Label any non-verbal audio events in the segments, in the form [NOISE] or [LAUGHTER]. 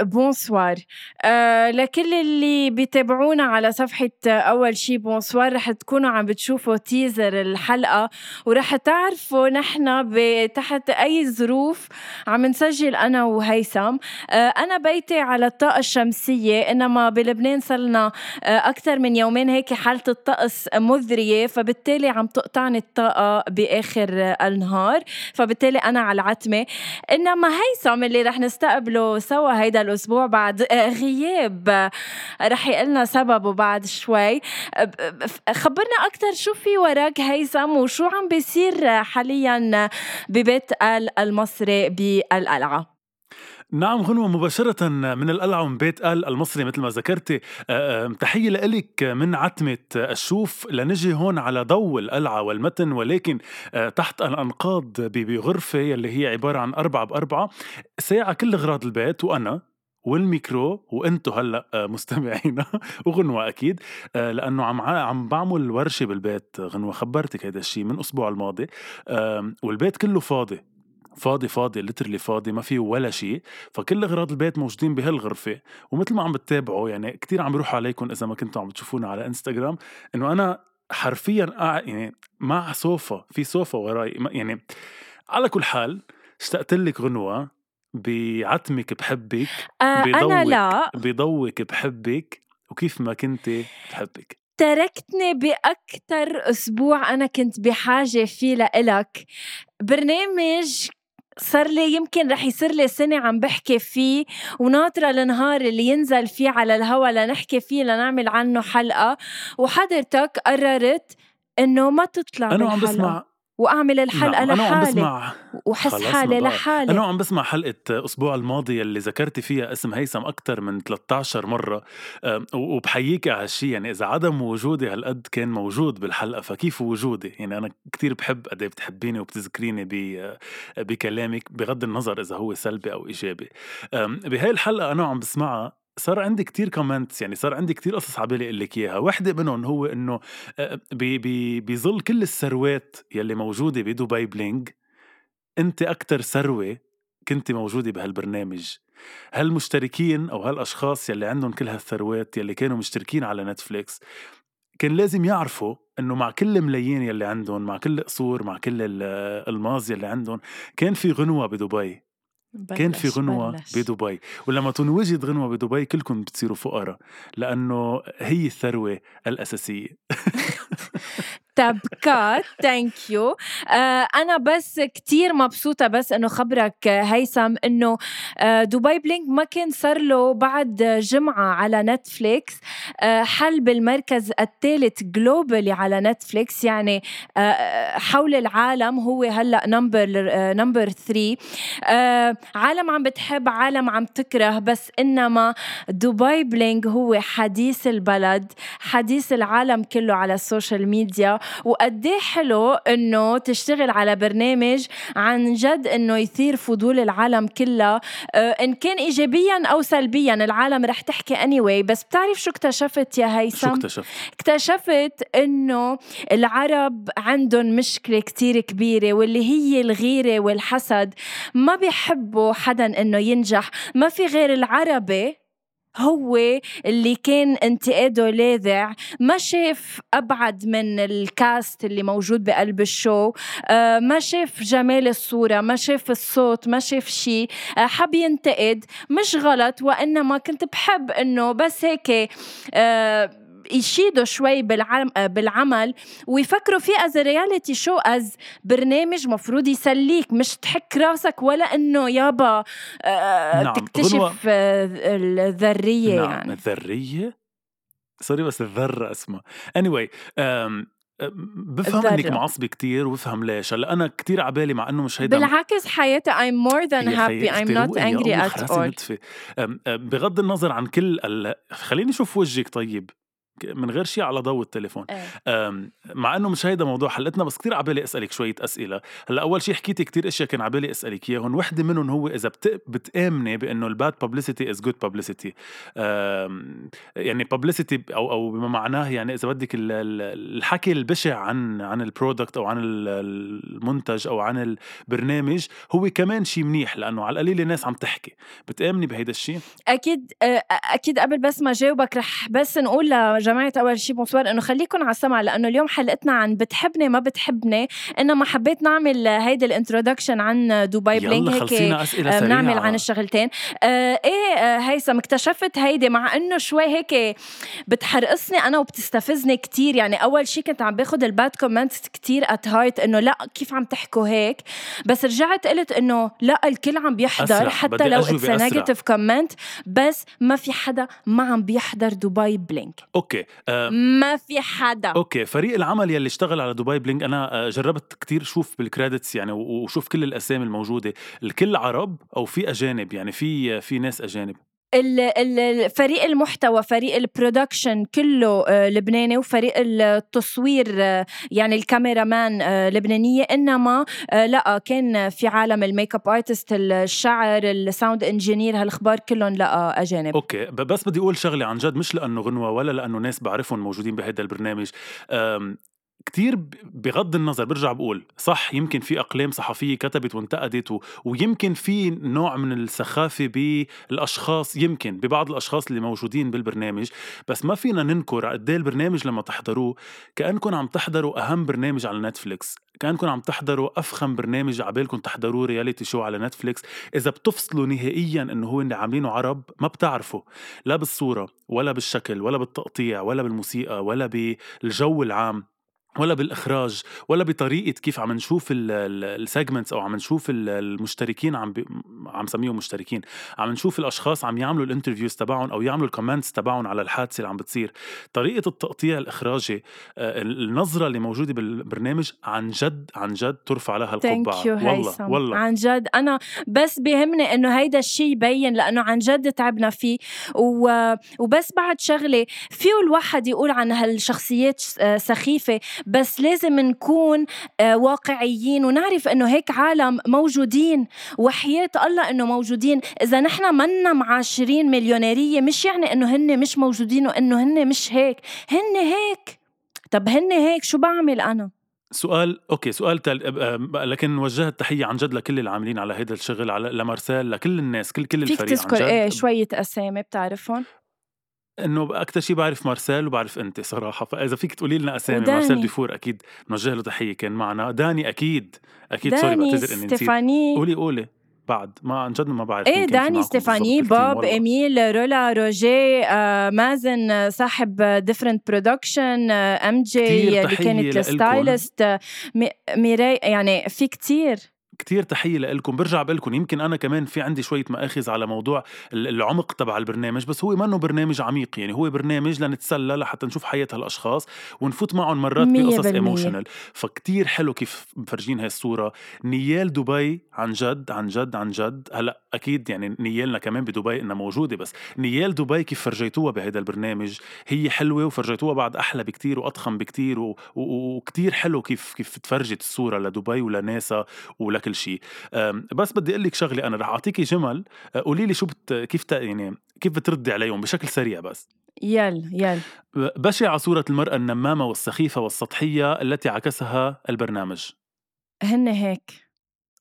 bonsoir آه لكل اللي بيتابعونا على صفحة أول شيء bonsoir رح تكونوا عم بتشوفوا teaser الحلقة ورح تعرفوا نحن تحت أي ظروف عم نسجل أنا وهيثم. آه أنا بيتي على الطاقة الشمسية إنما بلبنان صرنا آه أكثر من يومين هيك حالة الطقس مذرية فبالتالي عم تقطعني الطاقة بآخر النهار فبالتالي أنا على العتمة إنما هيثم اللي رح نستقبل نقابله سوا هيدا الأسبوع بعد آه، غياب. رح يقلنا سببه بعد شوي. خبرنا أكثر شو في وراك هيثم وشو عم بيصير حاليا ببيت آل المصري بالقلعة؟ نعم غنوة مباشرة من القلعة من بيت آل المصري مثل ما ذكرتي. تحية لك من عتمة الشوف. لنجي هون على ضوء القلعة والمتن ولكن تحت الأنقاض بغرفة يلي هي عبارة عن أربعة بأربعة ساعة كل أغراض البيت وأنا والميكرو وانتو هلأ مستمعينا. [LAUGHS] وغنوة أكيد. لأنه عم عم بعمل ورشة بالبيت. غنوة خبرتك هذا الشيء من الأسبوع الماضي. والبيت كله فاضي. فاضي فاضي لترلي فاضي ما فيه ولا شيء فكل أغراض البيت موجودين بهالغرفة. ومثل ما عم بتتابعوا يعني كتير عم بيروح عليكم إذا ما كنتوا عم بتشوفونا على انستغرام إنه أنا حرفيا قاعد يعني مع صوفا في صوفا وراي. يعني على كل حال اشتقت لك غنوة. بعتمك بحبك آه أنا لا. بضوك بحبك وكيف ما كنت بحبك تركتني بأكتر أسبوع أنا كنت بحاجة فيه لإلك. برنامج صار لي يمكن رح يصير لي سنة عم بحكي فيه وناطرة النهار اللي ينزل فيه على الهوا لنحكي فيه لنعمل عنه حلقة. وحضرتك قررت إنه ما تطلع أنا عم بسمع وأعمل الحلقة نعم. لحالي أنا عم بسمع. وحس حالي لحالي. أنا عم بسمع حلقة الأسبوع الماضي اللي ذكرتي فيها اسم هيثم أكثر من 13 مرة. وبحييك على هالشيء يعني إذا عدم وجودي هالقد كان موجود بالحلقة فكيف وجودي؟ يعني أنا كتير بحب قد إيه بتحبيني وبتذكريني بكلامك بغض النظر إذا هو سلبي أو إيجابي. بهاي الحلقة أنا عم بسمعها صار عندي كتير كومنتس يعني صار عندي كتير قصص على بالي أقول لك إياها، وحده منهم هو إنه بظل كل الثروات يلي موجودة ب Dubai Bling أنت أكثر ثروة كنت موجودة بهالبرنامج. هالمشتركين أو هالأشخاص يلي عندهم كل هالثروات يلي كانوا مشتركين على نتفليكس كان لازم يعرفوا إنه مع كل الملايين يلي عندهم مع كل القصور مع كل الالماظ يلي عندهم كان في غنوة بدبي. كان في غنوة بلش. بدبي ولما تنوجد غنوة بدبي كلكم بتصيروا فقراء لأنه هي الثروة الأساسية [LAUGHS] [LAUGHS] تبكات thank you أنا بس كتير مبسوطة بس إنه خبرك هيثم إنه آه، Dubai Bling ما كان صار له بعد جمعة على نتفليكس آه، حل بالمركز الثالث globally على نتفليكس يعني آه، حول العالم هو هلأ number number 3 عالم عم بتحب عالم عم تكره بس إنما دبي بلينغ هو حديث البلد حديث العالم كله على السوشيال ميديا وقد حلو إنه تشتغل على برنامج عن جد إنه يثير فضول العالم كلها. آه، إن كان ايجابيا أو سلبيا العالم رح تحكي اني anyway بس بتعرف شو اكتشفت يا هيثم؟ شو اكتشفت؟ اكتشفت إنه العرب عندهم مشكلة كتير كبيرة واللي هي الغيرة والحسد. ما بيحبوا حدا إنه ينجح. ما في غير العربي هو اللي كان انتقاده لاذع ما شاف أبعد من ال cast اللي موجود بقلب ال show آه، ما شاف جمال الصورة ما شاف الصوت ما شاف شيء آه، حب ينتقد مش غلط وإنما كنت بحب إنه بس هيك آه، يشيدوا شوي بالعمل, بالعمل ويفكروا فيه as reality show as برنامج مفروض يسليك. مش تحك راسك ولا إنه يابا آه نعم. تكتشف الذرية نعم. يعني. الذرية؟ سوري بس الذرة اسمها. Anyway بفهم إنك معصبه كتير وبفهم ليش. هلأ أنا كتير عبالي مع إنه مش هيدا بالعكس حياتي I'm more than happy. I'm not angry at all. بغض النظر عن كل ال... خليني أشوف وجهك طيب. من غير شيء على ضوء التليفون. إيه. مع إنه مش هيدا موضوع حلقتنا بس كتير عبالي أسألك شوية أسئلة. هلأ أول شيء حكيتي كتير إشياء كان عبالي أسألك اياهم وحدة منهم هو إذا بت... بتآمني بأنه ال bad publicity is good publicity يعني publicity أو أو بما معناه يعني إذا بدك ال- ال- الحكي البشع عن عن ال product أو عن ال- المنتج أو عن البرنامج هو كمان شيء منيح لأنه على القليله الناس عم تحكي. بتآمني بهيدا الشيء؟ أكيد آه، أكيد قبل بس ما جاوبك رح بس نقول لجماعه أول شي bonsoir إنه خليكم على السمع لأنه اليوم حلقتنا عن بتحبني ما بتحبني إنما حبيت نعمل هيدي ال introduction عن دبي بلينغ هيك أسئلة آه، بنعمل عن الشغلتين. آه إيه آه هيثم اكتشفت هيدي مع إنه شوي هيك بتحرقصني أنا وبتستفزني كتير. يعني أول شي كنت عم باخد ال bad comments كتير at heart إنه لا كيف عم تحكوا هيك؟ بس رجعت قلت إنه لا الكل عم بيحضر أسرع، حتى لو it's. negative comment بس ما في حدا ما عم بيحضر دبي بلينغ. okay. آه ما في حدا. أوكي فريق العمل يلي اشتغل على دبي بلينغ أنا آه، جربت كتير شوف بال credits يعني وشوف كل الأسامي الموجودة. الكل عرب أو في أجانب يعني في في ناس أجانب. فريق المحتوى فريق ال production كله آه، لبناني وفريق التصوير آه، يعني ال cameraman آه، لبنانية. إنما لا كان في عالم ال makeup artist الشعر ال sound engineer هالأخبار كلهم لا أجانب. okay ب- بس بدي أقول شغلة عن جد مش لأنه غنوة ولا لأنه ناس بعرفهم موجودين بهذا البرنامج. كتير بغض النظر برجع بقول صح يمكن في أقلام صحفية كتبت وانتقدت و... ويمكن في نوع من السخافة بالأشخاص يمكن ببعض الأشخاص اللي موجودين بالبرنامج بس ما فينا ننكر قد إيه البرنامج لما تحضروه كانكم عم تحضروا أهم برنامج على نتفليكس كانكم عم تحضروا أفخم برنامج عبالكم تحضروه reality show على نتفليكس إذا بتفصلوا نهائيا إنه هو اللي عاملينه عرب ما بتعرفوا لا بالصورة ولا بالشكل ولا بالتقطيع ولا بالموسيقى ولا بالجو العام. ولا بالإخراج ولا بطريقة كيف عم نشوف ال segments أو عم نشوف ال- المشتركين عم بي عم سميهم مشتركين. عم نشوف الأشخاص عم يعملوا ال interviews تبعهم أو يعملوا ال comments تبعهم على الحادثة اللي عم بتصير. طريقة التقطيع الإخراجي آه، النظرة اللي موجودة بالبرنامج عن جد عن جد ترفع لها القبعة. والله والله. عن جد. أنا بس بيهمني إنه هيدا الشيء يبين لأنه عن جد تعبنا فيه. و... وبس بعد شغلة فيه الواحد يقول عن هالشخصيات آه، سخيفة. بس لازم نكون آه، واقعيين ونعرف إنه هيك عالم موجودين وحياة الله إنه موجودين. إذا نحن منا معاشرين مليونيرية مش يعني إنه هن مش موجودين وإنه هن مش هيك. هن هيك. طب هن هيك شو بعمل أنا؟ سؤال أوكي سؤال تال... أب- أم- لكن وجهت تحية عن جد لكل العاملين على هذا الشغل على لمارسيل لكل الناس كل كل فيك الفريق عن تذكر جد. إيه شوية أسامي بتعرفهم؟ إنه أكثر شيء بعرف مارسيل وبعرف أنت صراحة. فإذا فيك تقولي لنا أسامي وداني. مارسيل ديفور أكيد نوجه له تحية. كان معنا. داني أكيد. أكيد سوري داني بعتذر إني نسيت. ستيفاني. قولي قولي. بعد. ما عن جد ما بعرف إيه داني ستيفاني بوب. إيميل رولا روجيه آه، مازن صاحب Different Production ام جي اللي كانت. ال stylist مي- ميراي يعني في كتير. كتير تحية لكم برجع بقلكم. يمكن أنا كمان في عندي شوية مآخذ على موضوع ال- العمق تبع البرنامج بس هو منه برنامج عميق. يعني هو برنامج لنتسلى لحتى نشوف حياة هالأشخاص ونفوت معهم مرات بقصص. emotional فكتير حلو كيف مفرجين هاي الصورة نيال دبي عن جد عن جد عن جد. هلأ أكيد يعني نيالنا كمان بدبي إنها موجودة بس نيال دبي كيف فرجيتوها بهذا البرنامج؟ هي حلوة وفرجيتوها بعد أحلى بكتير وأضخم بكتير وكتير حلو كيف كيف تفرجت الصورة لدبي ولناسا ولكل شيء. أم، بس بدي أقول لك شغلة أنا رح أعطيكي جمل. أه، قولي لي شو بت... كيف ت... يعني كيف بتردي عليهم بشكل سريع بس. يل يل. بشعة صورة المرأة النمامة والسخيفة والسطحية التي عكسها البرنامج. هن هيك.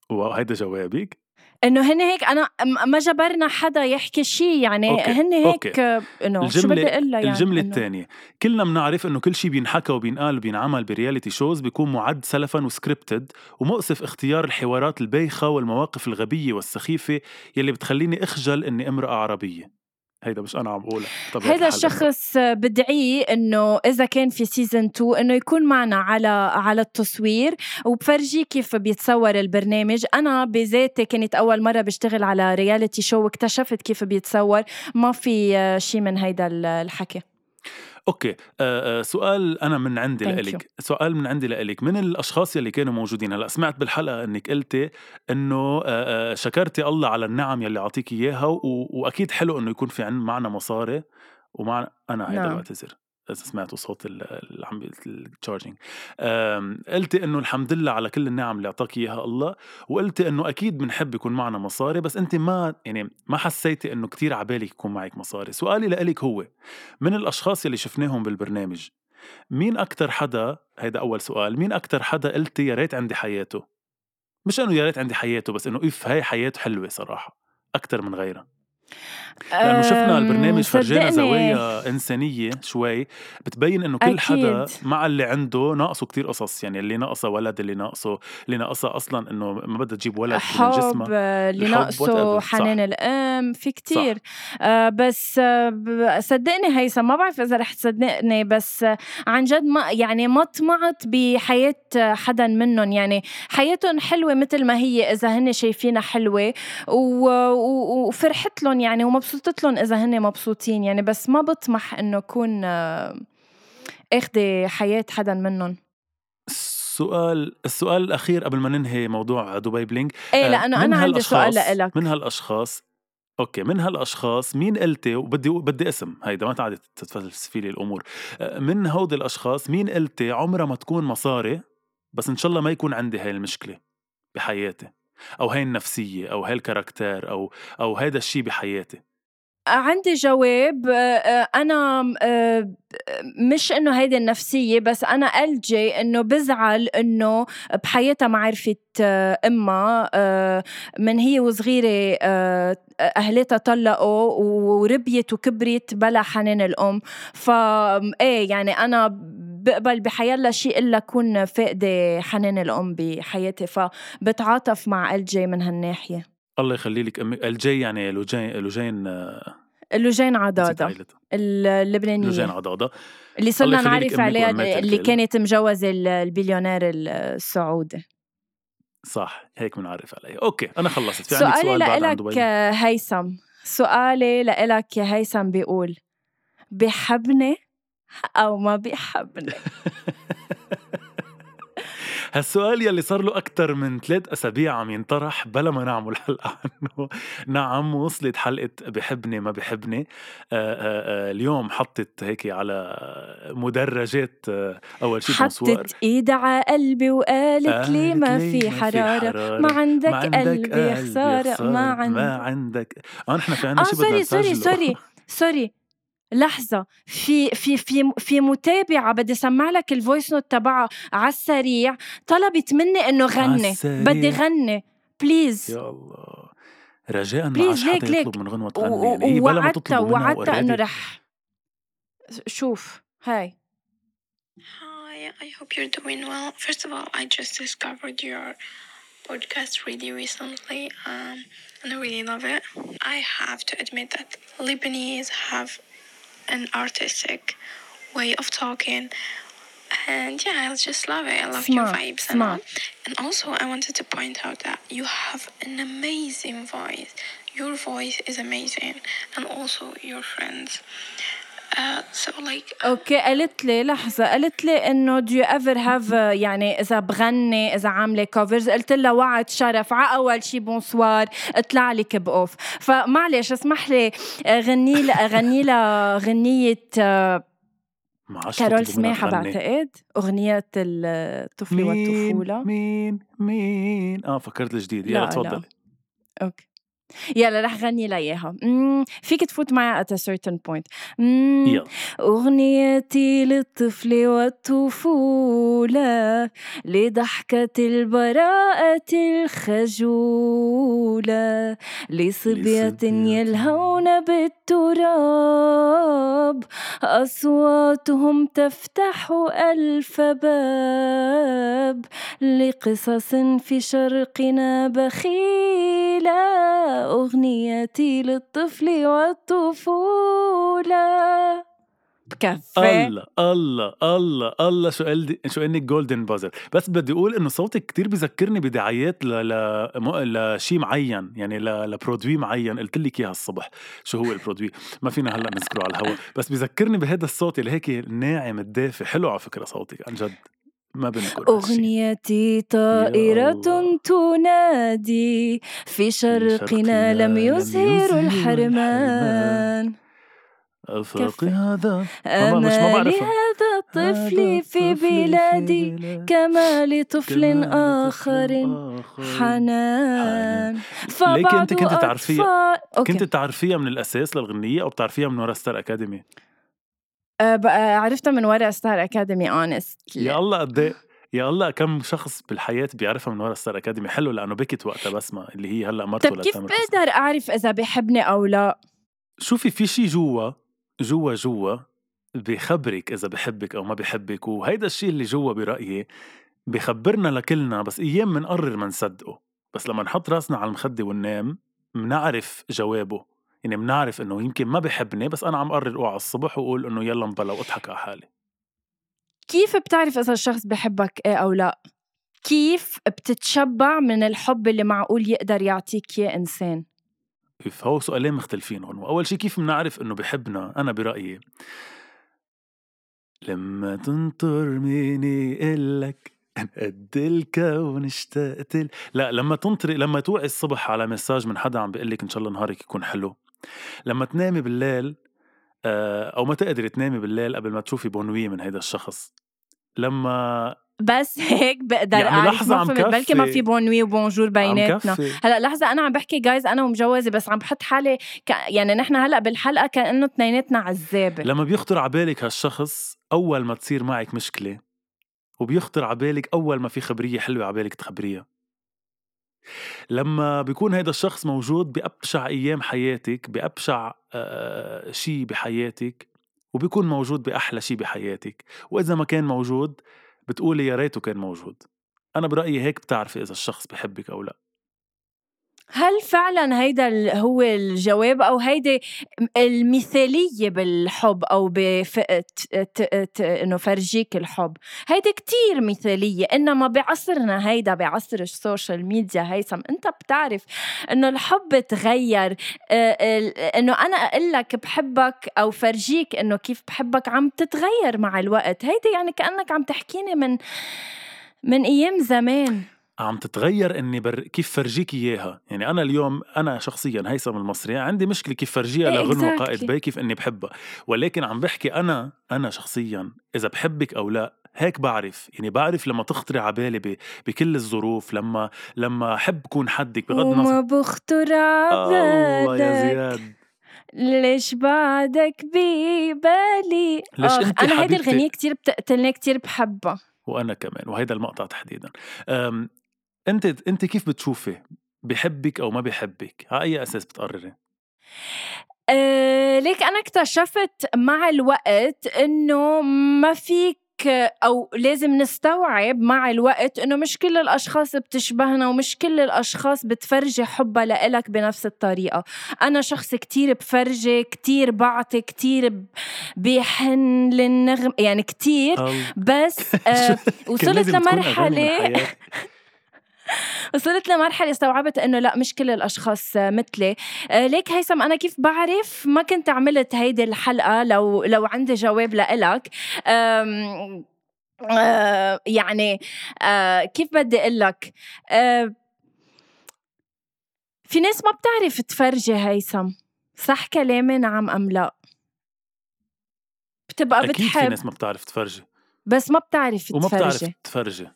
وهيدا جوابك. إنه هن هيك أنا ما جبرنا حدا يحكي شيء يعني okay، هن. هيك إنه شو بدي أقول يعني الجملة إنه- الثانية. كلنا بنعرف إنه كل شيء بينحكى وبينقال وبينعمل ب reality shows بيكون معد سلفا و scripted ومؤسف اختيار الحوارات البايخة والمواقف الغبية والسخيفة يلي بتخليني أخجل إني أمرأة عربية. هيدا مش أنا عم هذا الحال. الشخص بدعيه إنه إذا كان في season 2 إنه يكون معنا على على التصوير وبفرجيه كيف بيتصور البرنامج. أنا بذاتي كنت أول مرة بشتغل على reality show واكتشفت كيف بيتصور. ما في شيء من هيدا ال- الحكي. okay آه آه سؤال أنا من عندي لإلك سؤال من عندي لإلك من الأشخاص يلي كانوا موجودين هلأ سمعت بالحلقة إنك قلتي إنه آه شكرتي الله على النعم يلي عطيك إياها. وأكيد حلو إنه يكون في عن معنا مصاري ومعنا أنا هيدا نعم. بعتذر إذا سمعتوا صوت اللي عم ال charging قلتي إنه الحمد لله على كل النعم اللي أعطاك إياها الله وقلتي إنه أكيد بنحب يكون معنا مصاري بس انت ما يعني ما حسيتي إنه كتير عبالك يكون معك مصاري. سؤالي لإلك هو من الأشخاص اللي شفناهم بالبرنامج مين أكتر حدا هيدا أول سؤال مين أكتر حدا قلتي يا ريت عندي حياته؟ مش إنه يا ريت عندي حياته بس إنه إف هاي حياته حلوة صراحة أكتر من غيرها. لأنه شفنا البرنامج فرجينا زوايا إنسانية شوي بتبين إنه كل أكيد. حدا مع اللي عنده ناقصه كتير قصص يعني اللي ناقصه ولد اللي ناقصه اللي ناقصه أصلا إنه ما بدها تجيب ولد من جسمها. اللي ناقصه حنان الأم في كتير. آه بس آه صدقني هيثم ما بعرف إذا رح تصدقني بس آه عن جد ما يعني ما طمعت بحياة حدا منهم. يعني حياتهم حلوة مثل ما هي إذا هن شايفينها حلوة وفرحت لهم يعني ومبسوطة لهم إذا هن مبسوطين يعني بس ما بطمح إنه أكون آه، أخذي حياة حدا منهم. السؤال السؤال الأخير قبل ما ننهي موضوع دبي Bling إيه آه، لأنه أنا عندي سؤال لإلك. من هالأشخاص أوكي من هالأشخاص مين قلتي وبدي بدي اسم هيدا ما تعدي تتفلسفي لي الأمور. آه، من هودي الأشخاص مين قلتي عمرها ما تكون مصاري بس إن شاء الله ما يكون عندي هاي المشكلة بحياتي؟ أو هاي النفسية أو هاي الكاركتير أو أو هذا الشيء بحياتي. عندي جواب آه، آه، أنا آه، مش إنه هيدي النفسية بس أنا ألجي إنه بزعل إنه بحياتها ما عرفت أمها من هي وصغيرة أهلتها طلقوا وربيت وكبرت بلا حنان الأم. فا إيه يعني أنا بقبل بحيالله شيء إلا كون فاقدة حنان الأم بحياتي فبتعاطف مع LJ من هالناحية. الله يخلي لك أمي. LJ يعني لوجين لوجين لوجين عضاضة اللبنانية. لوجين عضاضة اللي صرنا نعرف عليها اللي كانت مجوزة البليونير السعودي. صح هيك بنعرف عليها. أوكي أنا خلصت. في عندك سؤال بعد عن دبي؟ هيثم. سؤالي لإلك يا هيثم بيقول بحبني أو ما بيحبني. [LAUGHS] هالسؤال يلي صار له أكثر من ثلاث أسابيع عم ينطرح بلا ما نعمل حلقة عنه [LAUGHS] نعم وصلت حلقة بحبني ما بحبني. اليوم حطت هيك على مدرجات أول شيء حطت إيدها على قلبي وقالت لي ما في حرارة ما عندك, قلب يا خسارة ما عندك ما عندك آه نحن في عنا آه شيء سوري سوري سوري سوري. لحظة. في في في في متابعة بدي أسمع لك ال voice note تبعها على السريع. طلبت مني إنه غني. بدي غني. please يا الله. رجاء ما عادش حدا يطلب من غنوة تغني يعني هي بلا ما تطلب وعدتها إنه رح شوف. Hi. Hi, I hope you're doing well. First of all, I just discovered your podcast really recently, um, and I really love it. I have to admit that Lebanese have an artistic way of talking. And yeah, I just love it. I love smart, your vibes smart. and all. And also, I wanted to point out that you have an amazing voice. Your voice is amazing, and also your friends. Uh, so like أوكي قالت لي لحظة قالت لي إنه do you ever have يعني إذا بغني إذا عاملة كوفرز قلت لها وعد شرف على أول شي بونسوار اطلع لي cup of فمعلش اسمح لي غني لها غني لها غنية كارول سماحه بعتقد. أغنية الطفل والطفولة. مين مين؟ آه فكرت الجديد يلا تفضلي أوكي. يلا رح غني لها إياها. فيك تفوت معي at a certain point. يلا. أغنيتي للطفل والطفولة لضحكة البراءة الخجولة لصبية يلهون بالتراب أصواتهم تفتح ألف باب. لقصص في شرقنا بخيلة أغنيتي للطفل والطفولة. بكفي الله الله الله الله. شو قال شو انك golden buzzer بس بدي أقول إنه صوتك كتير بذكرني بدعايات ل ل لشيء معين يعني ل... ل produit معين. قلت لك إياها الصبح. شو هو ال produit؟ ما فينا هلأ نذكره على الهواء بس بذكرني بهذا الصوت اللي هيك ناعم الدافي حلو على فكرة صوتك عن جد. ما بنقول أغنيتي طائرة تنادي في شرقنا لم يزهر الحرمان كفي. هذا ما- مش ما أنا بعرفها. لهذا الطفل في بلادي كما لطفل آخر. حنان ليكي أنت كنت تعرفيها-. كنت تعرفيها من الأساس للغنيه أو بتعرفيها من ورا Star Academy أه بقى عرفتها من ورا Star Academy honest يا الله قد إيه- يا الله كم شخص بالحياة بيعرفها من ورا Star Academy. حلو لأنه بكت وقتها بسمه اللي هي هلأ مرته طب كيف. بقدر أعرف إذا بحبني أو لا؟ شوفي في شي جوا جوا جوا بخبرك إذا بحبك أو ما بحبك وهيدا الشيء اللي جوا برأيي بخبرنا لكلنا بس أيام منقرر ما نصدقه بس لما نحط راسنا على المخدة وننام منعرف جوابه. يعني منعرف إنه يمكن ما بحبني بس أنا عم قرر اوعى الصبح وأقول إنه يلا مبلا وأضحك على حالي. كيف بتعرف إذا الشخص بحبك إيه أو لا؟ كيف بتتشبع من الحب اللي معقول يقدر يعطيك إياه إنسان؟ فهو سؤالين مختلفين هون وأول شيء كيف بنعرف إنه بحبنا؟ أنا برأيي لما تنطر مين يقلك قد الكون اشتقت لا لما تنطري لما توعي الصبح على مساج من حدا عم بيقول لك إن شاء الله نهارك يكون حلو. لما تنامي بالليل آه، أو ما تقدري تنامي بالليل قبل ما تشوفي بونوي من هيدا الشخص لما بس [LAUGHS] هيك بقدر يعني أعرف لحظة عم فهمت بلكي ما كفي. في بونوي وبونجور بيناتنا. كفي. هلأ لحظة أنا عم بحكي جايز أنا ومجوزة بس عم بحط حالي ك... يعني نحن هلأ بالحلقة كأنه اثنيناتنا عزابة لما بيخطر عبالك هالشخص أول ما تصير معك مشكلة وبيخطر عبالك أول ما في خبرية حلوة عبالك تخبريها. لما بيكون هيدا الشخص موجود بأبشع أيام حياتك بأبشع آه شي بحياتك وبيكون موجود بأحلى شي بحياتك. وإذا ما كان موجود بتقولي يا ريته كان موجود. أنا برأيي هيك بتعرفي إذا الشخص بحبك أو لأ. هل فعلا هيدا هو الجواب؟ أو هيدي المثالية بالحب أو بف... إنه فرجيك الحب. هيدي كتير مثالية إنما بعصرنا هيدا بعصر ال social media هيثم أنت بتعرف إنه الحب تغير. آه، إنه أنا أقول لك بحبك أو فرجيك إنه كيف بحبك عم تتغير مع الوقت. هيدي يعني كأنك عم تحكيني من من أيام زمان. عم تتغير إني بر... كيف فرجيك إياها؟ يعني أنا اليوم أنا شخصيا هيثم المصري عندي مشكلة كيف فرجيها إيه لغنوه exactly. قائد بي كيف إني بحبها. ولكن عم بحكي أنا أنا شخصيا إذا بحبك أو لا هيك بعرف. يعني بعرف لما تخطري على بالي ب... بكل الظروف لما لما أحب كون حدك بغض وما النظر بخطر الله يا عبالك زياد. ليش بعدك ببالي؟ ليش آخ، أنت أنا هيدي الغنية كتير بتقتلني كتير بحبها. وأنا كمان وهيدا المقطع تحديدا. أنت أنت كيف بتشوفي بحبك أو ما بحبك على أي أساس بتقرري أه ليك أنا اكتشفت مع الوقت إنه ما فيك أو لازم نستوعب مع الوقت إنه مش كل الأشخاص بتشبهنا ومش كل الأشخاص بتفرجي حبها لإلك بنفس الطريقة أنا شخص كتير بفرجي كتير بعطي كتير بحن للنغم يعني كتير. بس [LAUGHS] آه وصلت لمرحلة. [LAUGHS] [LAUGHS] وصلت لمرحلة استوعبت إنه لا مش كل الأشخاص مثلي. آه، ليك هيثم أنا كيف بعرف؟ ما كنت عملت هيدي الحلقة لو لو عندي جواب لإلك. آه، يعني آه، كيف بدي أقول لك آه، في ناس ما بتعرف تفرجي هيثم صح كلامي؟ نعم أم لا؟ بتبقى أكيد في بتحب. ناس ما بتعرف تفرجي. بس ما بتعرف وما بتعرف تفرجي. تفرجي.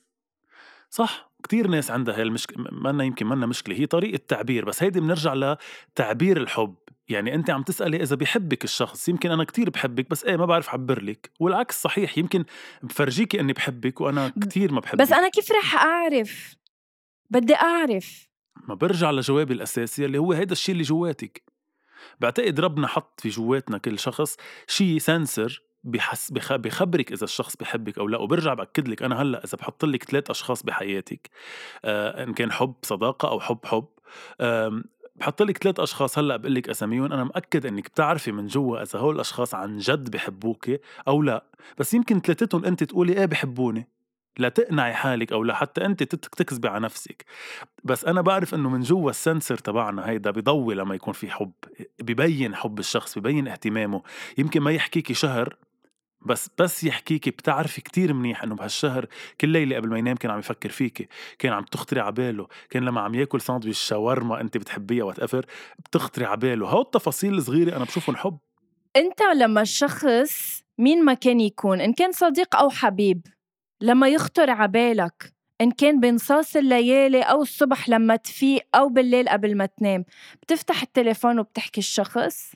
صح. كتير ناس عندها هاي المشكلة منا يمكن منا مشكلة هي طريقة تعبير بس هيدي بنرجع لتعبير الحب. يعني أنت عم تسألي إذا بحبك الشخص يمكن أنا كتير بحبك بس إيه ما بعرف أعبر لك والعكس صحيح يمكن بفرجيكي إني بحبك وأنا كتير ما بحبك. بس أنا كيف رح أعرف؟ بدي أعرف. ما برجع لجوابي الأساسي اللي هو هيدا الشيء اللي جواتك. بعتقد ربنا حط في جواتنا كل شخص شيء سنسر بحس بخ... بخبرك إذا الشخص بحبك أو لا وبرجع بأكد لك أنا هلأ إذا بحط لك ثلاث أشخاص بحياتك آه إن كان حب صداقة أو حب حب آه بحط لك ثلاث أشخاص هلأ بقول لك أساميهم أنا مأكد إنك بتعرفي من جوا إذا هول الأشخاص عن جد بحبوك أو لا بس يمكن ثلاثتهم أنت تقولي إيه بحبوني لا تقنعي حالك أو لحتى أنت تكذبي على نفسك بس أنا بعرف إنه من جوا السنسر تبعنا هيدا بضوي لما يكون في حب ببين حب الشخص ببين اهتمامه يمكن ما يحكيكي شهر بس بس يحكيكي بتعرفي كتير منيح إنه بهالشهر كل ليلة قبل ما ينام كان عم يفكر فيكي كان عم تخطري على باله كان لما عم ياكل ساندويش شاورما انت بتحبيها whatever بتخطري على باله هول التفاصيل الصغيرة أنا بشوفهم حب أنت لمّا الشخص مين ما كان يكون، إن كان صديق أو حبيب، لمّا يخطر عبالك إن كان بنصاص الليالي أو الصبح لمّا تفيق أو بالليل قبل ما تنام، بتفتح التليفون وبتحكي الشخص؟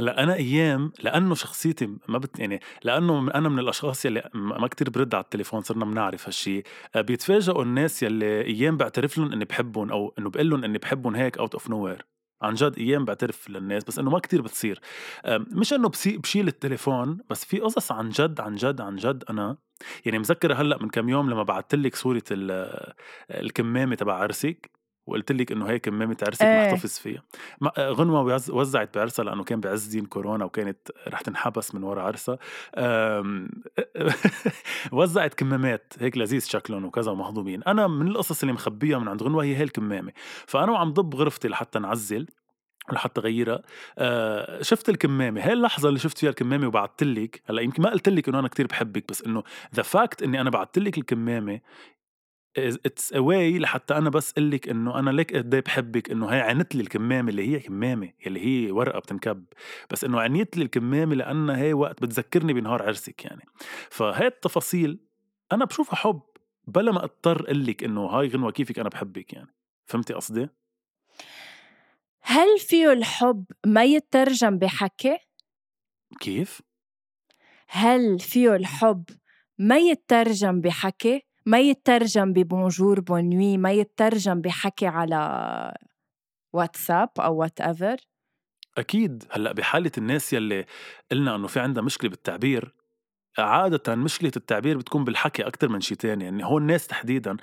هلأ أنا أيام لأنه شخصيتي ما بت يعني لأنه أنا من الأشخاص يلي ما كتير برد على التليفون صرنا بنعرف هالشي. آه، بيتفاجئوا الناس يلي أيام بعترف لهم إني بحبهم أو إنه بقول لهم إني بحبهم هيك out of nowhere عن جد أيام بعترف للناس بس إنه ما كتير بتصير. مش إنه بشيل التليفون بس في قصص عن جد عن جد عن جد أنا يعني مذكر هلأ من كم يوم لما بعثت لك صوره الكمامة تبع عرسك؟ وقلت لك إنه هي كمامة عرسك إيه. محتفظ فيها. غنوة وزعت بعرسها لأنه كان بعز دين كورونا وكانت رح تنحبس من ورا عرسها. [LAUGHS] وزعت كمامات هيك لذيذ شكلهم وكذا ومهضومين. أنا من القصص اللي مخبيها من عند غنوة هي هي الكمامة. فأنا وعم ضب غرفتي لحتى نعزل لحتى غيرها آه شفت الكمامة. هاي اللحظة اللي شفت فيها الكمامة وبعثت لك هلأ يمكن ما قلت لك إنه أنا كتير بحبك بس إنه the fact إني أنا بعثت لك الكمامة it's a way لحتى أنا بس أقول لك إنه أنا ليك قد إيه بحبك إنه هي عنت لي الكمامة اللي هي كمامة اللي هي ورقة بتنكب بس إنه عنيت لي الكمامة لانها هي وقت بتذكرني بنهار عرسك يعني فهي التفاصيل أنا بشوفها حب بلا ما أضطر أقول لك إنه هاي غنوة كيفك أنا بحبك يعني فهمتي قصدي؟ هل فيه الحب ما يترجم بحكي؟ كيف؟ هل فيه الحب ما يترجم بحكي؟ ما يترجم ب bonjour bonne nuit ما يترجم بحكي على واتساب أو whatever أكيد. هلأ بحالة الناس يلي قلنا إنه في عندها مشكلة بالتعبير عادة مشكلة التعبير بتكون بالحكي أكتر من شي تاني. يعني هون الناس تحديدا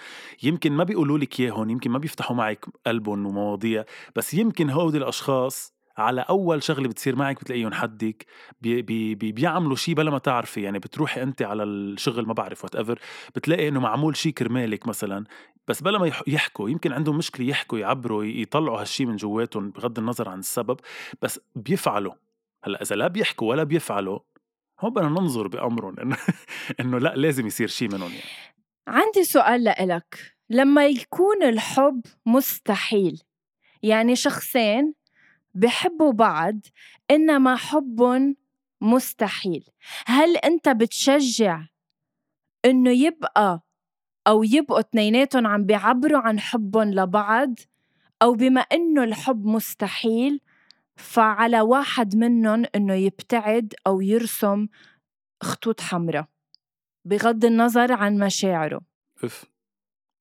يمكن ما بيقولوا لك إياهم يمكن ما بيفتحوا معك قلبهم ومواضيع بس يمكن هودي الأشخاص على أول شغلة بتصير معك بتلاقيهم حدك بي بي بي بيعملوا شيء بلا ما تعرفي يعني بتروحي انت على الشغل ما بعرف whatever بتلاقي إنه معمول شيء كرمالك مثلا بس بلا ما يحكوا يمكن عندهم مشكلة يحكوا يعبروا يطلعوا هالشيء من جواتهم بغض النظر عن السبب بس بيفعلوا. هلأ إذا لا بيحكوا ولا بيفعلوا هون بدنا ننظر بامرهم انه [LAUGHS] إنه لا لازم يصير شيء منهم يعني. عندي سؤال لإلك لما يكون الحب مستحيل يعني شخصين بحبوا بعض إنما حب مستحيل. هل أنت بتشجع إنه يبقى أو يبقوا اتنيناتهم عم بيعبروا عن حبهم لبعض؟ أو بما إنه الحب مستحيل فعلى واحد منهم إنه يبتعد أو يرسم خطوط حمراء بغض النظر عن مشاعره. أف.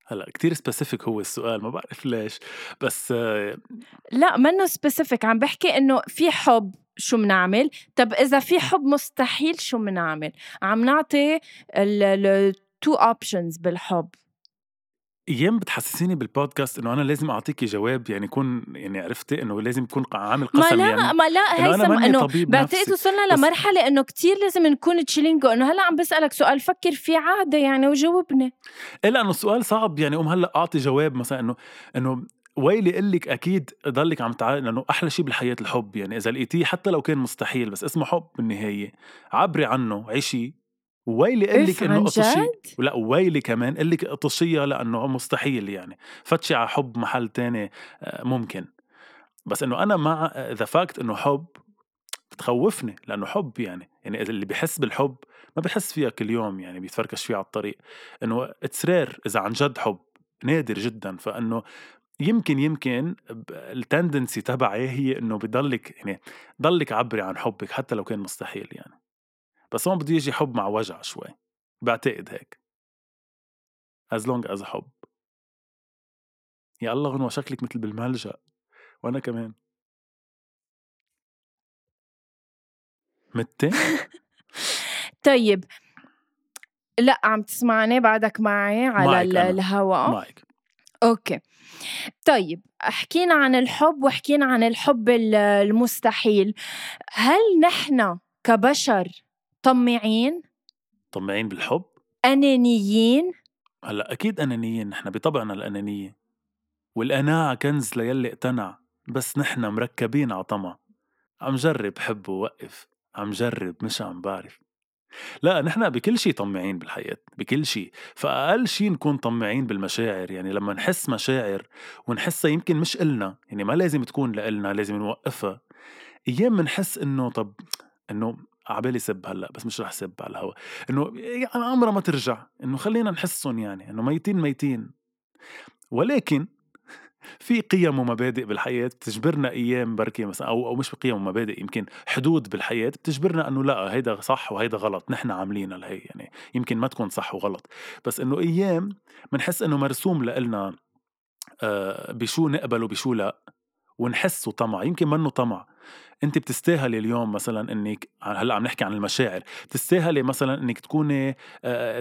هلأ كتير specific هو السؤال ما بعرف ليش بس لأ منه specific عم بحكي إنه في حب شو بنعمل طب إذا في حب مستحيل شو بنعمل عم نعطي ال two options بالحب. أيام بتحسسيني بالبودكاست إنه أنا لازم اعطيكي جواب يعني يكون يعني عرفتي إنه لازم يكون عامل قسم ما لا يعني ما لا هيثم إنه بعتقد وصلنا لمرحلة إنه كتير لازم نكون تشيلينجو إنه هلأ عم بسألك سؤال فكر فيه عادي يعني وجاوبني. إيه لأنه السؤال صعب يعني قوم هلأ أعطي جواب مثلا إنه إنه ويلي لك أكيد ضلك عم تعال لأنه أحلى شيء بالحياة الحب يعني إذا لقيتيه حتى لو كان مستحيل بس اسمه حب بالنهاية عبري عنه عيشي. ويلي قال لك إنه قطشي لا ويلي كمان قال لك قطشية لأنه مستحيل يعني. فتشي على حب محل تاني آه، ممكن. بس إنه أنا مع the fact إنه حب بتخوفني لأنه حب يعني. يعني اللي بيحس بالحب ما بيحس فيها كل يوم يعني بيتفركش فيها على الطريق. إنه it's rare إذا عن جد حب نادر جدا. فإنه يمكن يمكن ال tendency تبعي هي إنه بضلك يعني ضلك عبري عن حبك حتى لو كان مستحيل يعني. بس هون بده يجي حب مع وجع شوي. بعتقد هيك. As long as حب. يا الله غنوة شكلك مثل بالملجأ. وأنا كمان. متي؟ [LAUGHS] طيب. لا عم تسمعني بعدك معي على الهواء. معك أوكي. طيب حكينا عن الحب وحكينا عن الحب المستحيل. هل نحن كبشر طماعين طماعين بالحب؟ أنانيين؟ هلأ أكيد أنانيين نحن بطبعنا الأنانية. والقناعة كنز ليلي اقتنع بس نحن مركبين على طمع. عم جرب حب ووقف عم جرب مش عم بعرف. لا نحن بكل شيء طماعين بالحياة بكل شيء فأقل شيء نكون طماعين بالمشاعر يعني لما نحس مشاعر ونحسها يمكن مش إلنا يعني ما لازم تكون لإلنا لازم نوقفها. أيام بنحس إنه طب إنه عبالي سب هلأ بس مش رح سب على الهوا. إنه يعني عمرها ما ترجع إنه خلينا نحسهم يعني إنه ميتين ميتين. ولكن في قيم ومبادئ بالحياة بتجبرنا أيام بركي مثلا أو أو مش قيم ومبادئ يمكن حدود بالحياة بتجبرنا إنه لأ هيدا صح وهيدا غلط نحن عاملينها لهي يعني يمكن ما تكون صح وغلط. بس إنه أيام بنحس إنه مرسوم لإلنا آه بشو نقبل وبشو لأ. ونحسه طمع يمكن منه طمع. أنت بتستاهلي اليوم مثلا إنك هلأ عم نحكي عن المشاعر بتستاهلي مثلا إنك تكوني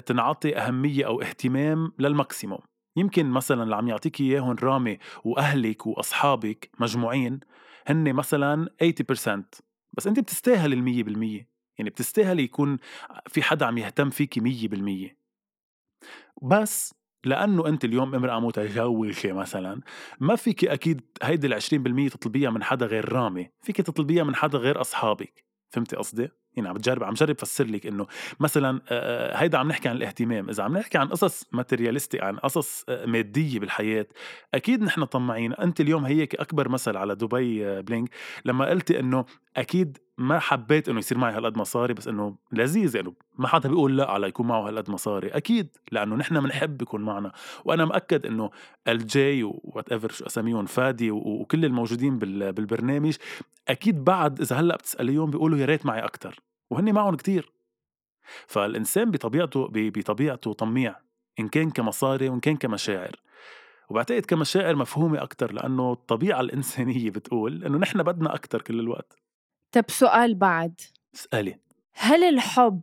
تنعطي أهمية أو اهتمام للماكسيموم. يمكن مثلا اللي عم يعطيك إياهم رامي وأهلك وأصحابك مجموعين هن مثلا 80% بس أنت بتستاهل المية بالمية. يعني بتستاهل يكون في حدا عم يهتم فيكي مية بالمية. بس لأنه أنت اليوم امرأة متجوزه مثلا ما فيك أكيد هيدي ال 20% تطلبيها من حدا غير رامي فيك تطلبيها من حدا غير أصحابك. فهمتي قصدي؟ يعني عم بجرب عم جرب افسر لك إنه مثلا هيدا عم نحكي عن الاهتمام. إذا عم نحكي عن قصص materialistic عن قصص مادية بالحياة أكيد نحن طماعين. أنت اليوم هيك أكبر مثل على Dubai Bling لما قلتي إنه أكيد ما حبيت إنه يصير معي هالقد مصاري بس إنه لذيذ يعني. ما حدا بيقول لا على يكون معه هالقد مصاري. أكيد لأنه نحن بنحب يكون معنا. وأنا مأكد إنه LJ whatever شو اساميهم فادي وكل الموجودين بالبرنامج أكيد بعد إذا هلأ بتسأليهم بيقولوا يا ريت معي أكثر وهن معهم كتير. فالإنسان بطبيعته بطبيعته طميع إن كان كمصاري وإن كان كمشاعر. وبعتقد كمشاعر مفهومة أكتر لأنه الطبيعة [LAUGHS] الإنسانية بتقول إنه نحن بدنا أكتر كل الوقت. طب سؤال بعد. اسألي. هل الحب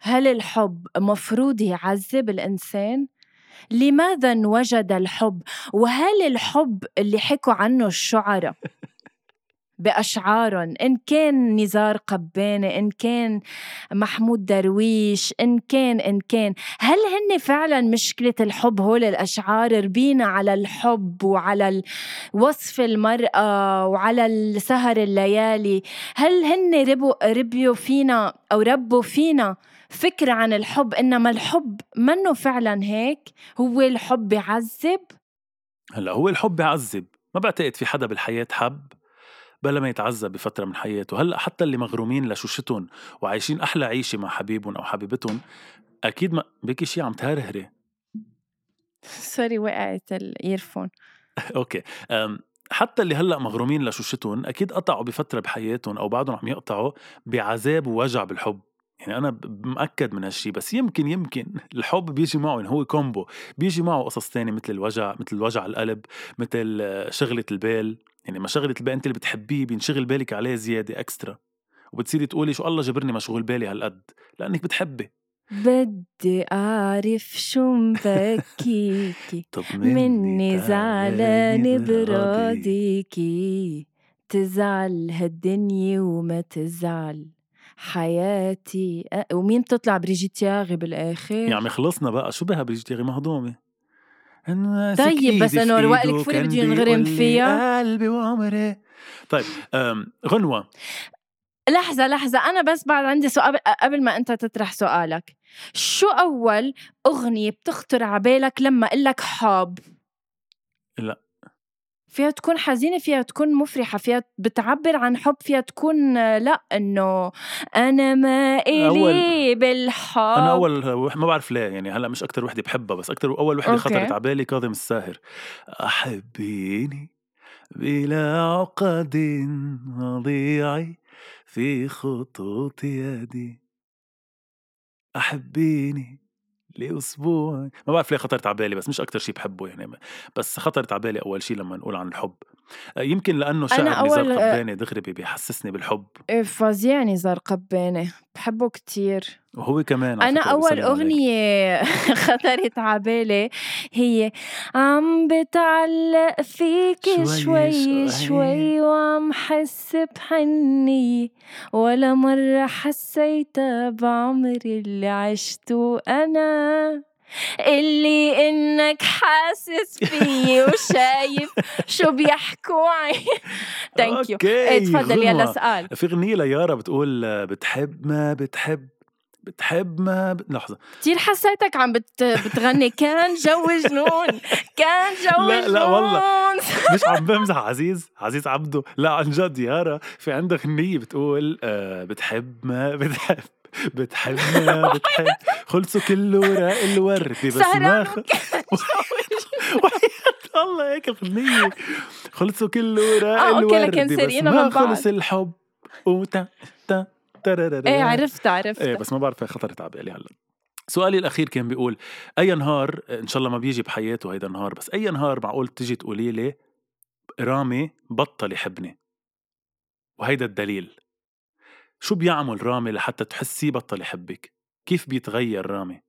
هل الحب مفروض يعذب الإنسان؟ لماذا انوجد الحب؟ وهل الحب اللي حكوا عنه الشعراء؟ [LAUGHS] بأشعارهم إن كان نزار قبانة إن كان محمود درويش إن كان إن كان. هل هن فعلا مشكلة الحب هول الأشعار ربينا على الحب وعلى وصف المرأة وعلى السهر الليالي؟ هل هن ربوا ربيوا فينا أو ربوا فينا فكرة عن الحب إنما الحب منه فعلا هيك؟ هو الحب بيعذب هلأ هو الحب بيعذب ما بعتقد في حدا بالحياة حب. بلا ما يتعذب بفترة من حياته. هلأ حتى اللي مغرومين لشوشتهم وعايشين أحلى عيشة مع حبيبهم أو حبيبتهم أكيد ما بيكي شي عم تهرهري؟ sorry [LAUGHS] وقعت ال earphone [LAUGHS] okay. حتى اللي هلأ مغرومين لشوشتهم أكيد قطعوا بفترة بحياتهم أو بعدهم عم يقطعوا بعذاب ووجع بالحب. يعني أنا مأكد من هالشي بس يمكن يمكن [LAUGHS] الحب بيجي معه يعني هو combo. بيجي معه قصص تانية مثل الوجع مثل وجع القلب مثل شغلة البال. يعني مشغلة البال انت اللي بتحبيه بينشغل بالك عليه زيادة extra وبتصيري تقولي شو الله جبرني مشغول بالي هالقد. لأنك بتحبي. بدي أعرف شو مبكيكي [LAUGHS] مني زعلانة براضيكي تزعل هالدنيا وما تزعل حياتي. ومين بتطلع بريجيت تياغي بالآخر؟ يعني خلصنا بقى. شو بها بريجيت تياغي؟ طيب بس إنه الوقت الكفوري بده ينغرم فيها قلبي وعمري. طيب غنوة. لحظة لحظة أنا بس بعد عندي سؤال قبل ما أنت تطرح سؤالك. شو أول أغنية بتخطر على بالك لما أقول لك حاب؟ لا. فيها تكون حزينة فيها تكون مفرحة فيها بتعبر عن حب فيها تكون لا إنه أنا ما إلي بالحب أنا أول ما بعرف ليه يعني هلأ مش أكتر وحدة بحبها بس أكتر أول وحدة خطرت على بالي كاظم الساهر. أحبيني بلا عقد وضيعي في خطوط يدي. أحبيني لأسبوع. ما بعرف ليه خطرت على بالي بس مش أكتر شيء بحبه يعني. بس خطرت على بالي أول شيء لما نقول عن الحب. آه، يمكن لأنه شعر نزار قباني دغري بيحسسني بالحب. إيه، فظيع نزار قباني. بحبه كتير. وهو كمان أنا أول أغنية [LAUGHS] خطرت على بالي هي عم بتعلق فيك شوي شوي, شوي وعم حس بحنية ولا مرة حسيتها بعمري اللي عشته أنا. اللي إنك حاسس فيي وشايف شو بيحكوا thank you تفضل يلا سؤال في أغنية ليارا بتقول بتحب ما بتحب بتحب ما ب... لحظة. كتير حسيتك عم بت... بتغني. كان جو جنون كان جو لا- جنون. لا والله. مش عم بمزح عزيز عزيز عبده. لا عن جد يارا في عندك غنية بتقول آه بتحب ما بتحب. بتحب ما بتحب خلصوا كله راق الورد بس ما [LAUGHS] وحياة الله هيك الغنية خلصوا كله راق آه، الورد بس ما. خلص الحب وتا تا. إيه عرفت عرفت إيه بس ما بعرف خطرت على بالي هلا سؤالي الاخير كان بيقول اي نهار ان شاء الله ما بيجي بحياته هيدا النهار بس اي نهار معقول تيجي تقولي لي رامي بطل يحبني وهيدا الدليل شو بيعمل رامي لحتى تحسيه بطل يحبك؟ كيف بيتغير رامي؟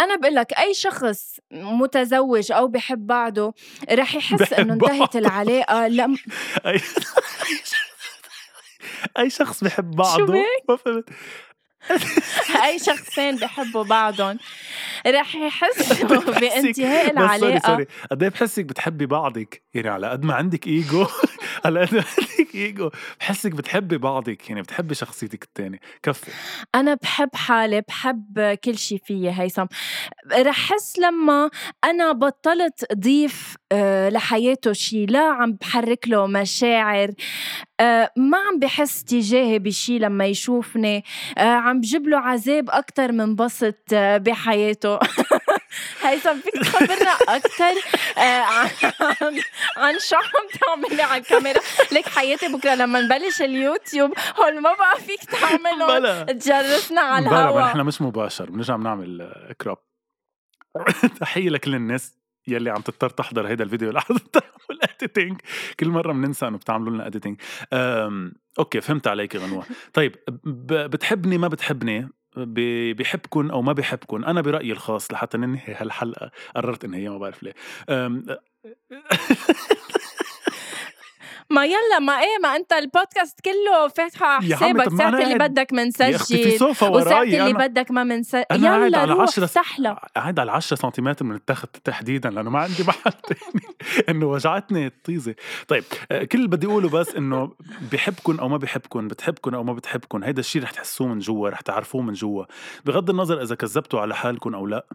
أنا بقول لك أي شخص متزوج أو بحب بعضه رح يحس إنه انتهت. العلاقة [LAUGHS] لم أي أي شخص بحب [LAUGHS] بعضه؟ ما فهمت. [LAUGHS] أي شخصين بحبوا بعضهم رح يحسوا بحسك- بانتهاء العلاقة. سوري. قد إيه بحسك بتحبي بعضك؟ يعني على قد ما عندك إيجو. قد ما عندك إيجو. بحسك بتحبي بعضك يعني بتحبي شخصيتك الثانية كفي أنا بحب حالي بحب كل شي فيي هيثم. رح حس لما أنا بطلت أضيف آه، لحياته شي لا عم بحرك له مشاعر آه، ما عم بحس تجاهي بشي لما يشوفني آه، عم بجيب له عذاب أكتر من بسط بحياته. [LAUGHS] هيثم فيك تخبرنا أكتر آه، عن عن- شو عم تعملي على الكاميرا؟ لك حياتي بكرة لما نبلش اليوتيوب هول ما بقى فيك تعملهم. بلا. تجرسنا على بلا ما الهوا. نحن مش مباشر بنرجع بنعمل آه، crap تحية لكل الناس يلي عم تضطر تحضر هيدا الفيديو لحظة تعمل editing كل مرة بننسى إنه بتعملوا لنا editing okay فهمت عليك غنوة. طيب بتحبني ما بتحبني؟ بحبكن أو ما بحبكن أنا برأيي الخاص لحتى ننهي هالحلقة قررت انهيها ما بعرف ليه. [LAUGHS] ما يلا ما إيه ما أنت البودكاست كله فاتحة على حسابك. ساعة أنا اللي بدك في منسجل وراي اللي أنا بدك ما منسجل أنا يلا على روح سحلة. قاعد على 10 سنتيمتر من التخت تحديدا لأنه ما عندي محل تاني. [LAUGHS] إنه وجعتني الطيزه طيب آه، كل اللي بدي أقوله بس إنه بحبكن أو ما بحبكن بتحبكن أو ما بتحبكن هيدا الشيء رح تحسوه من جوا رح تعرفوه من جوا. بغض النظر إذا كذبتوا على حالكم أو لا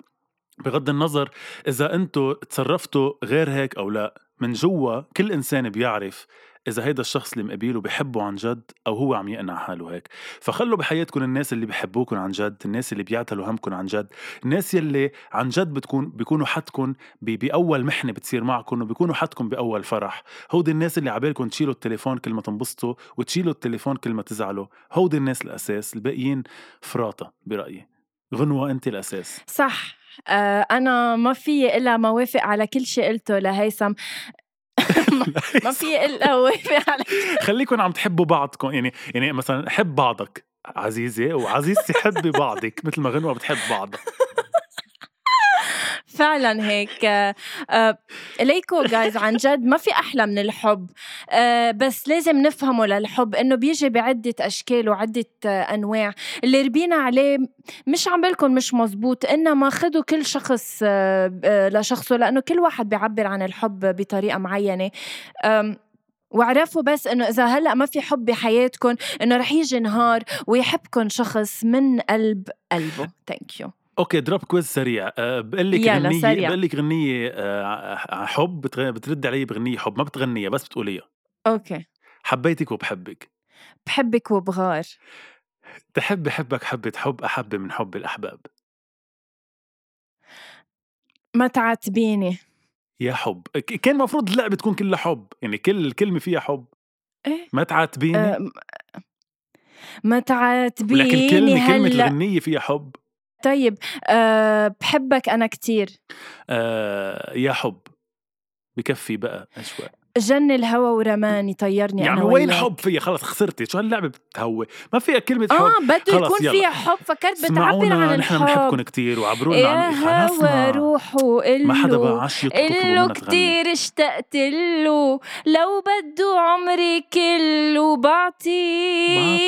بغض النظر إذا أنتم تصرفتوا غير هيك أو لا من جوا كل إنسان بيعرف إذا هيدا الشخص اللي مقابله بحبه عن جد أو هو عم يقنع حاله هيك. فخلوا بحياتكم الناس اللي بحبوكم عن جد الناس اللي بيعتلوا همكم عن جد الناس يلي عن جد بتكون بيكونوا حدكم بأول محنة بتصير معكم وبيكونوا حدكم بأول فرح. هودي الناس اللي عبالكم تشيلوا التليفون كل ما تنبسطوا وتشيلوا التليفون كل ما تزعلوا. هودي الناس الأساس الباقيين فراطة برأيي. غنوه انت الأساس. صح. آه أنا ما في إلا ما وافق على كل شيء قلته لهيثم. [LAUGHS] [LAUGHS] ما في إلا وافق على خليكم عم تحبوا بعضكم. يعني يعني مثلا حب بعضك عزيزي وعزيزتي حبي بعضك مثل ما غنوة بتحب بعضها. فعلا هيك. آه، آه، ليكو جايز عن جد ما في أحلى من الحب. آه، بس لازم نفهمه للحب إنه بيجي بعدة أشكال وعدة أنواع. اللي ربينا عليه مش عم بالكم مش مزبوط إنما خدوا كل شخص لشخصه لأنه كل واحد بيعبر عن الحب بطريقة معينة. واعرفوا بس إنه إذا هلأ ما في حب بحياتكم إنه رح يجي نهار ويحبكم شخص من قلب قلبه. thank you okay drop quiz سريع. أه بقول لك يلا، غنية سريع. بقول لك غنية أه ع- حب بتغ- بترد علي بغنية حب ما بتغنيها بس بتقوليها. أوكي. حبيتك وبحبك. بحبك وبغار. تحب حبك حبة حب أحب من حب الأحباب. ما تعاتبيني. يا حب. ك- كان المفروض اللعبة تكون كلها حب يعني كل كلمة فيها حب. إيه. ما تعاتبيني؟ أه، ما تعاتبيني ولكن كلمة كلمة هلأ. الغنية فيها حب. طيب أه بحبك أنا كتير. آه يا حب. بكفي بقى أشواق جن الهوى ورماني طيرني يعني أنا وين. حب فيها؟ خلص خسرتي. شو هاللعبة بتهوي؟ ما فيها كلمة حب. آه بده يكون يلا. فيها حب. فكرت بتعبر عن نحن الحب. بنحبكم كتير وعبرونا يا عن خلاص هوى ما روحوا ما حدا بقى عش يطلبوا إله منا تغني كتير اشتقت له. لو بده عمري كله بعطيه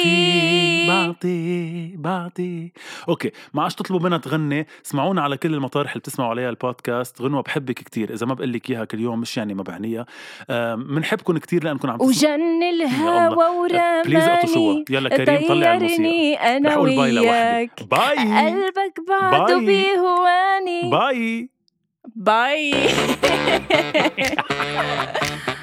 بعطي بعطي بعطي. okay ما عادش تطلبوا منها تغني. اسمعونا على كل المطارح اللي بتسمعوا عليها البودكاست. غنوة بحبك كتير. إذا ما بقول لك إياها كل يوم مش يعني ما بعنيها بنحبكم كتير لانكم عم وجن الهوى please ورماني يلا كريم طلع الموسيقى. أنا وياك. bye. قلبك بعده. بيهواني bye. bye. [LAUGHS]